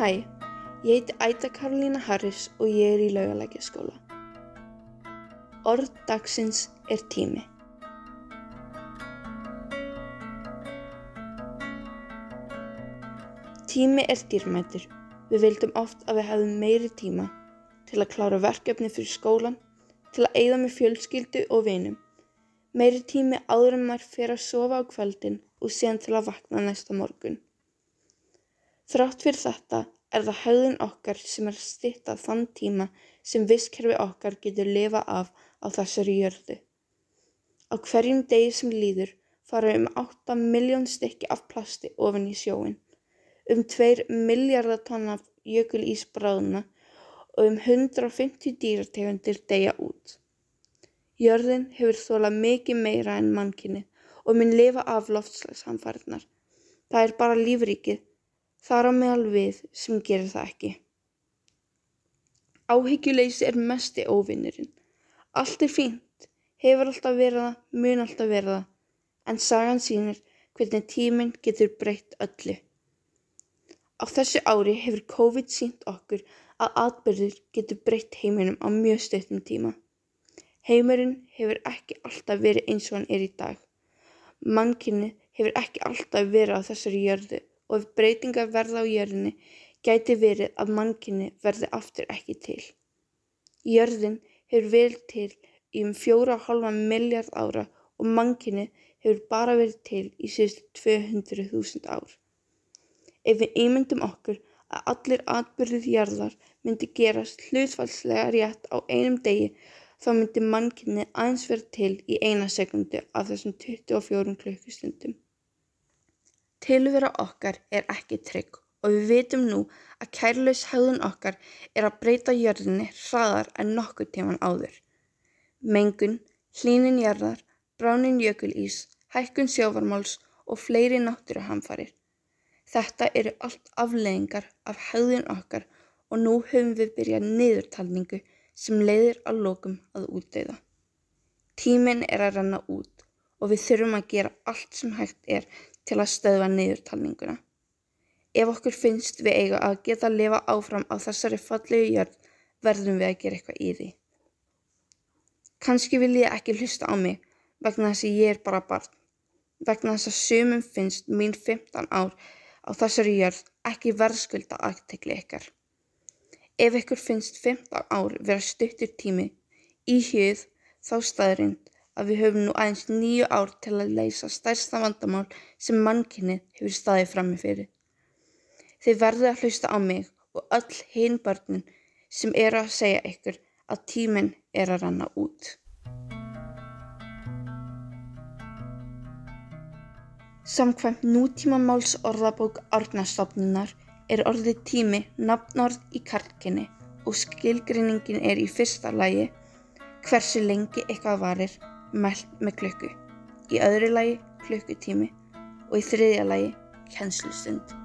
Hæ, ég heiti Æta Karolína Harris og ég er í laugalækjaskóla. Orð dagsins er tími. Tími er dýrmætur. Við vildum oft að við hefðum meiri tíma til að klára verkefni fyrir skólan, til að eigða með fjölskyldu og vinum. Meiri tími áður en maður fer að sofa á kveldin og síðan til að vakna næsta morgun. Þrátt fyrir þetta er það hegðun okkar sem er að stytta þann tíma sem vistkerfi okkar getur lifað af á þessari jörðu. Á hverjum degi sem líður fara um 8 miljón stykki af plasti ofan í sjóin, um 2 miljardar tonna af jökulísbráðuna og um 150 dýrategundir deyja út. Jörðin hefur þólað mikið meira en mannkinni og mun lifa af loftslagshamfarinnar. Það er bara lífríkið þar á meðal við sem gerir það ekki. Áhyggjuleysi er mesti óvinnurinn. Allt er fínt, hefur alltaf verið það, mun alltaf verið það, en sagan sýnir hvernig tíminn getur breytt öllu. Á þessu ári hefur COVID sínt okkur að atbyrður getur breytt heiminum á mjög stöttum tíma. Heimurinn hefur ekki alltaf verið eins og hann er í dag. Mannkinni hefur ekki alltaf verið á þessari jörðu og ef breytingar verða á jörðinni gæti verið að mannkynni verði aftur ekki til. Jörðin hefur verið til í um fjóra og hálfa miljard ára og mannkynni hefur bara verið til í síðustu 200.000 ár. Ef við ímyndum okkur að allir atbyrðið jarðar myndi gerast hlutfallslega rétt á einum degi þá myndi mannkynni aðeins verið til í eina sekundu af þessum 24 klukkustundum. Tilvera okkar er ekki trygg og við vitum nú að kærulaus hegðun okkar er að breyta jörðinni hraðar en nokkur tíman áður. Mengun, hlýnin jarðar, bránin jökulís, hækkun sjávarmáls og fleiri náttúruhamfarir. Þetta eru allt afleðingar af hegðun okkar og nú höfum við byrjað niðurtalningu sem leiðir að lokum að útdauða. Tíminn er að renna út og við þurfum að gera allt sem hægt er til að stöðva niðurtalninguna. Ef okkur finnst við eiga að geta að lifa áfram á þessari fallegu jörð verðum við að gera eitthvað í því. Kanski vil ég ekki hlusta á mig vegna þess að ég er bara barn. Vegna þess að sumum finnst mín 15 ár á þessari jörð ekki verðskulda aðtekli ykkar. Ef ykkur finnst 15 ár vera stuttur tími í hjöð þá staðrind að við höfum nú aðeins níu ár til að leysa stærsta vandamál sem mannkynið hefur staðið frammi fyrir. Þið verðið að hlusta á mig og öll hinn börnin sem eru að segja ykkur að tíminn er að ranna út. Samkvæmt nútímamáls orðabók Árnastofnunar er orðið tími nafnorð í karlkinni og skilgrinningin er í fyrsta lagi hversu lengi eitthvað varir mælt með klukku, í öðru lagi klukkutími og í þriðja lagi kennslustund.